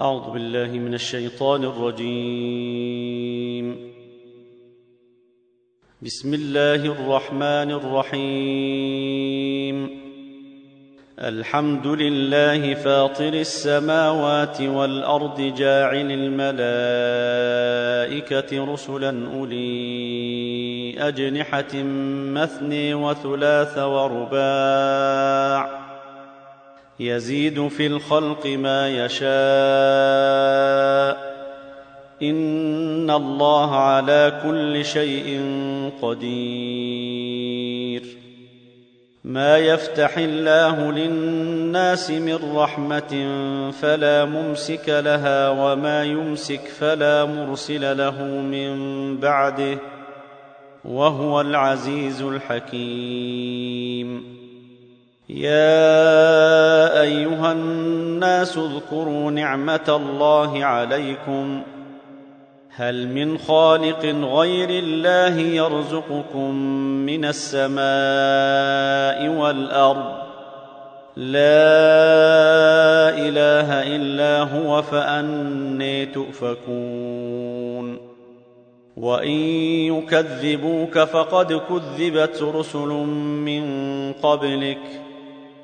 أعوذ بالله من الشيطان الرجيم. بسم الله الرحمن الرحيم. الحمد لله فاطر السماوات والأرض جاعل الملائكة رسلا أولي أجنحة مثني وثلاث ورباع. يزيد في الخلق ما يشاء. إن الله على كل شيء قدير. ما يفتح الله للناس من رحمة فلا ممسك لها وما يمسك فلا مرسل له من بعده. وهو العزيز الحكيم. يا أيها الناس اذكروا نعمة الله عليكم. هل من خالق غير الله يرزقكم من السماء والأرض؟ لا إله إلا هو فأني تؤفكون. وإن يكذبوك فقد كذبت رسل من قبلك.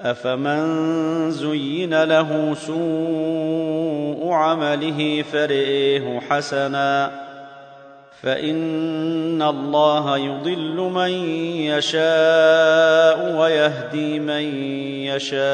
أفمن زين له سوء عمله فرئه حسنا فإن الله يضل من يشاء ويهدي من يشاء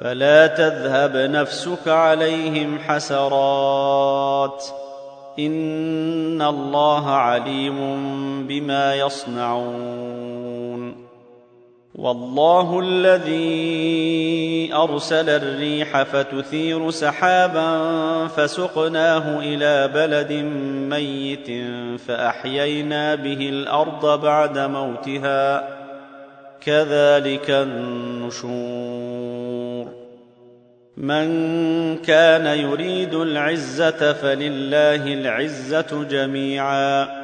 فلا تذهب نفسك عليهم حسرات إن الله عليم بما يصنعون والله الذي أرسل الريح فتثير سحابا فسقناه إلى بلد ميت فأحيينا به الأرض بعد موتها. كذلك النشور. من كان يريد العزة فلله العزة جميعا.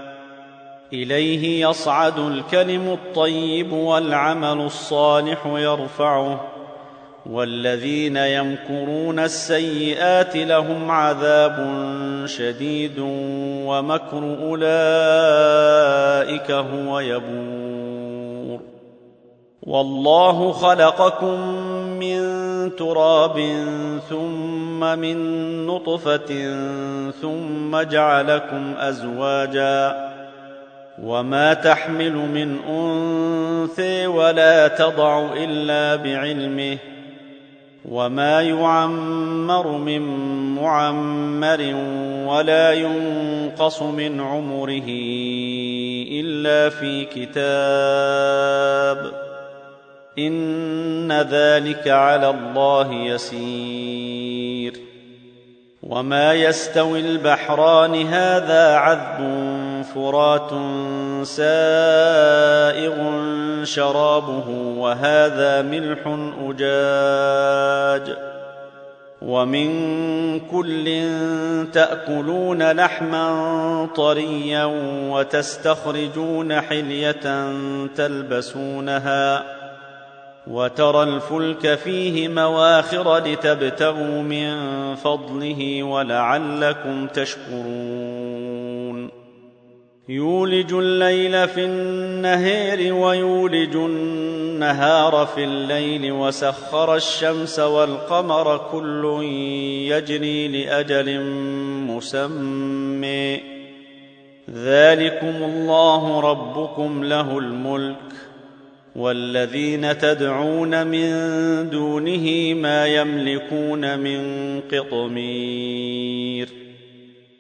إليه يصعد الكلم الطيب والعمل الصالح يرفعه والذين يمكرون السيئات لهم عذاب شديد ومكر أولئك هو يبور. والله خلقكم من تراب ثم من نطفة ثم جعلكم أزواجا وما تحمل من انثى ولا تضع الا بعلمه وما يعمر من معمر ولا ينقص من عمره الا في كتاب ان ذلك على الله يسير وما يستوي البحران هذا عذب فرات سائغ شرابه وهذا ملح اجاج ومن كل تاكلون لحما طريا وتستخرجون حليه تلبسونها وترى الفلك فيه مواخر لتبتغوا من فضله ولعلكم تشكرون يولج الليل في النهار ويولج النهار في الليل وسخر الشمس والقمر كل يجري لأجل مسمى. ذلكم الله ربكم له الملك والذين تدعون من دونه ما يملكون من قطمير.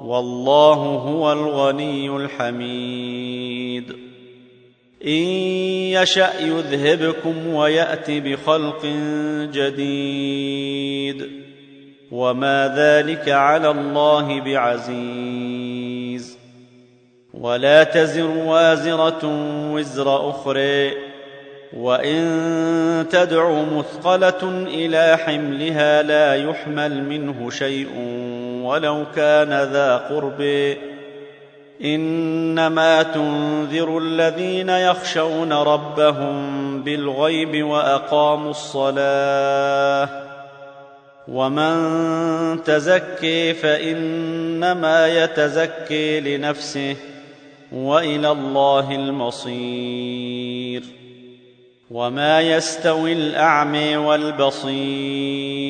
والله هو الغني الحميد. إن يشأ يذهبكم ويأت بخلق جديد. وما ذلك على الله بعزيز. ولا تزر وازرة وزر أخرى. وإن تدع مثقلة إلى حملها لا يحمل منه شيء. ولو كان ذا قرب. إنما تنذر الذين يخشون ربهم بالغيب وأقاموا الصلاة. ومن تزكي فإنما يتزكي لنفسه وإلى الله المصير. وما يستوي الاعمي والبصير.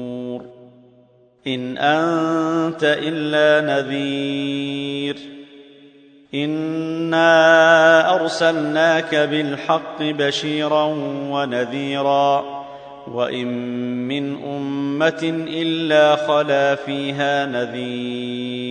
إن أنت إلا نذير. إنا أرسلناك بالحق بشيرا ونذيرا. وإن من أمة إلا خلا فيها نذير.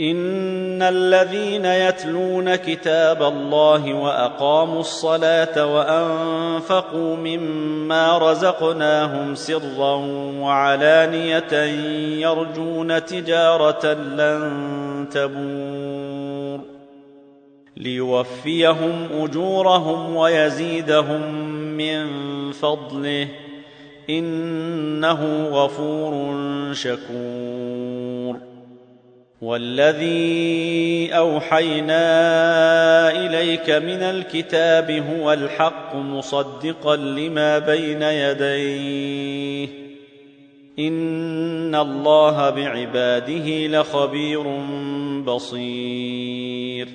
ان الذين يتلون كتاب الله واقاموا الصلاه وانفقوا مما رزقناهم سرا وعلانيه يرجون تجاره لن تبور ليوفيهم اجورهم ويزيدهم من فضله انه غفور شكور والذي أوحينا إليك من الكتاب هو الحق مصدقا لما بين يديه. إن الله بعباده لخبير بصير.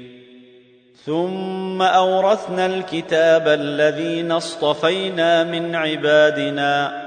ثم أورثنا الكتاب الذين اصطفينا من عبادنا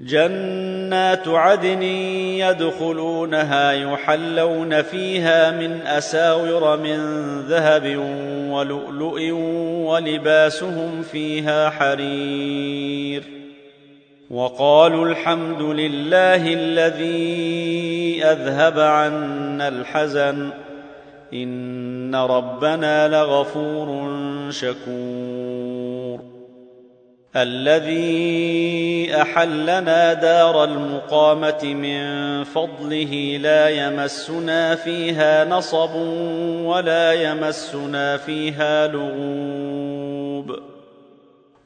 جنات عدن يدخلونها يحلون فيها من أساور من ذهب ولؤلؤ ولباسهم فيها حرير. وقالوا الحمد لله الذي أذهب عنا الحزن. إن ربنا لغفور شكور. الذي أحلنا دار المقامة من فضله لا يمسنا فيها نصب ولا يمسنا فيها لغوب.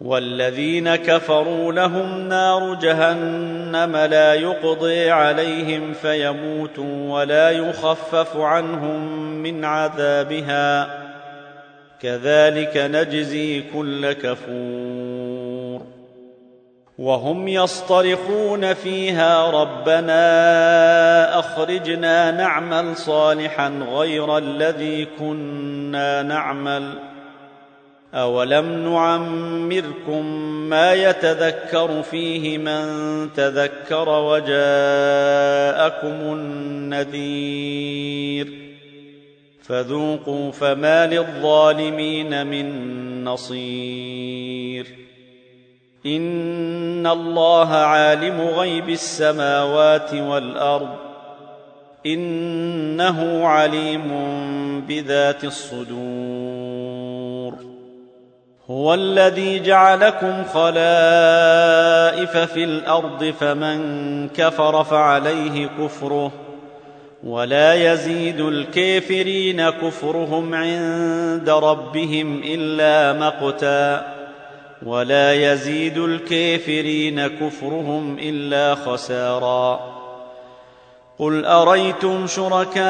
والذين كفروا لهم نار جهنم لا يقضي عليهم فيموتوا ولا يخفف عنهم من عذابها. كذلك نجزي كل كفور. وهم يصطرخون فيها ربنا أخرجنا نعمل صالحا غير الذي كنا نعمل أولم نعمركم ما يتذكر فيه من تذكر وجاءكم النذير فذوقوا فما للظالمين من نصير ان الله عالم غيب السماوات والارض انه عليم بذات الصدور هو الذي جعلكم خلائف في الأرض فمن كفر فعليه كفره ولا يزيد الكافرين كفرهم عند ربهم الا مقتا ولا يزيد الكافرين كفرهم إلا خسارا. قل أريتم شركاءكم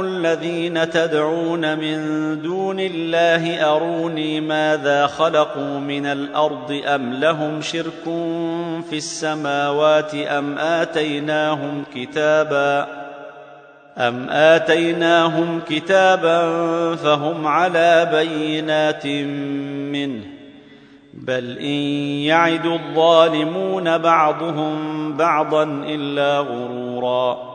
الذين تدعون من دون الله أروني ماذا خلقوا من الأرض أم لهم شرك في السماوات أم آتيناهم كتابا ام اتيناهم كتابا فهم على بينات منه بل ان يعد الظالمون بعضهم بعضا الا غرورا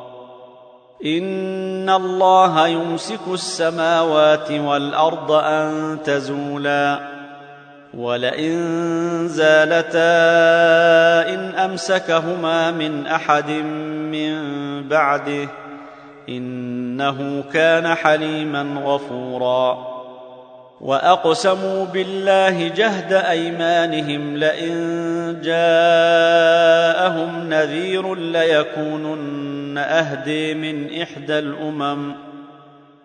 ان الله يمسك السماوات والارض ان تزولا ولئن زالتا ان امسكهما من احد من بعده إنه كان حليما غفورا. وأقسموا بالله جهد أيمانهم لئن جاءهم نذير ليكونن أهدي من إحدى الأمم.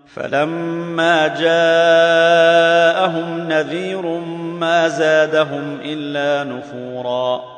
فلما جاءهم نذير ما زادهم إلا نفورا.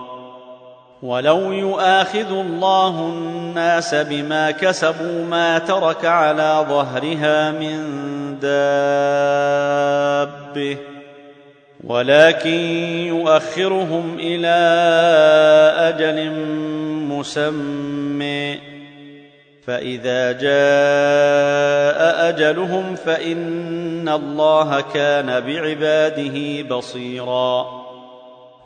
ولو يؤاخذ الله الناس بما كسبوا ما ترك على ظهرها من دابه ولكن يؤخرهم إلى أجل مسمى فاذا جاء اجلهم فان الله كان بعباده بصيرا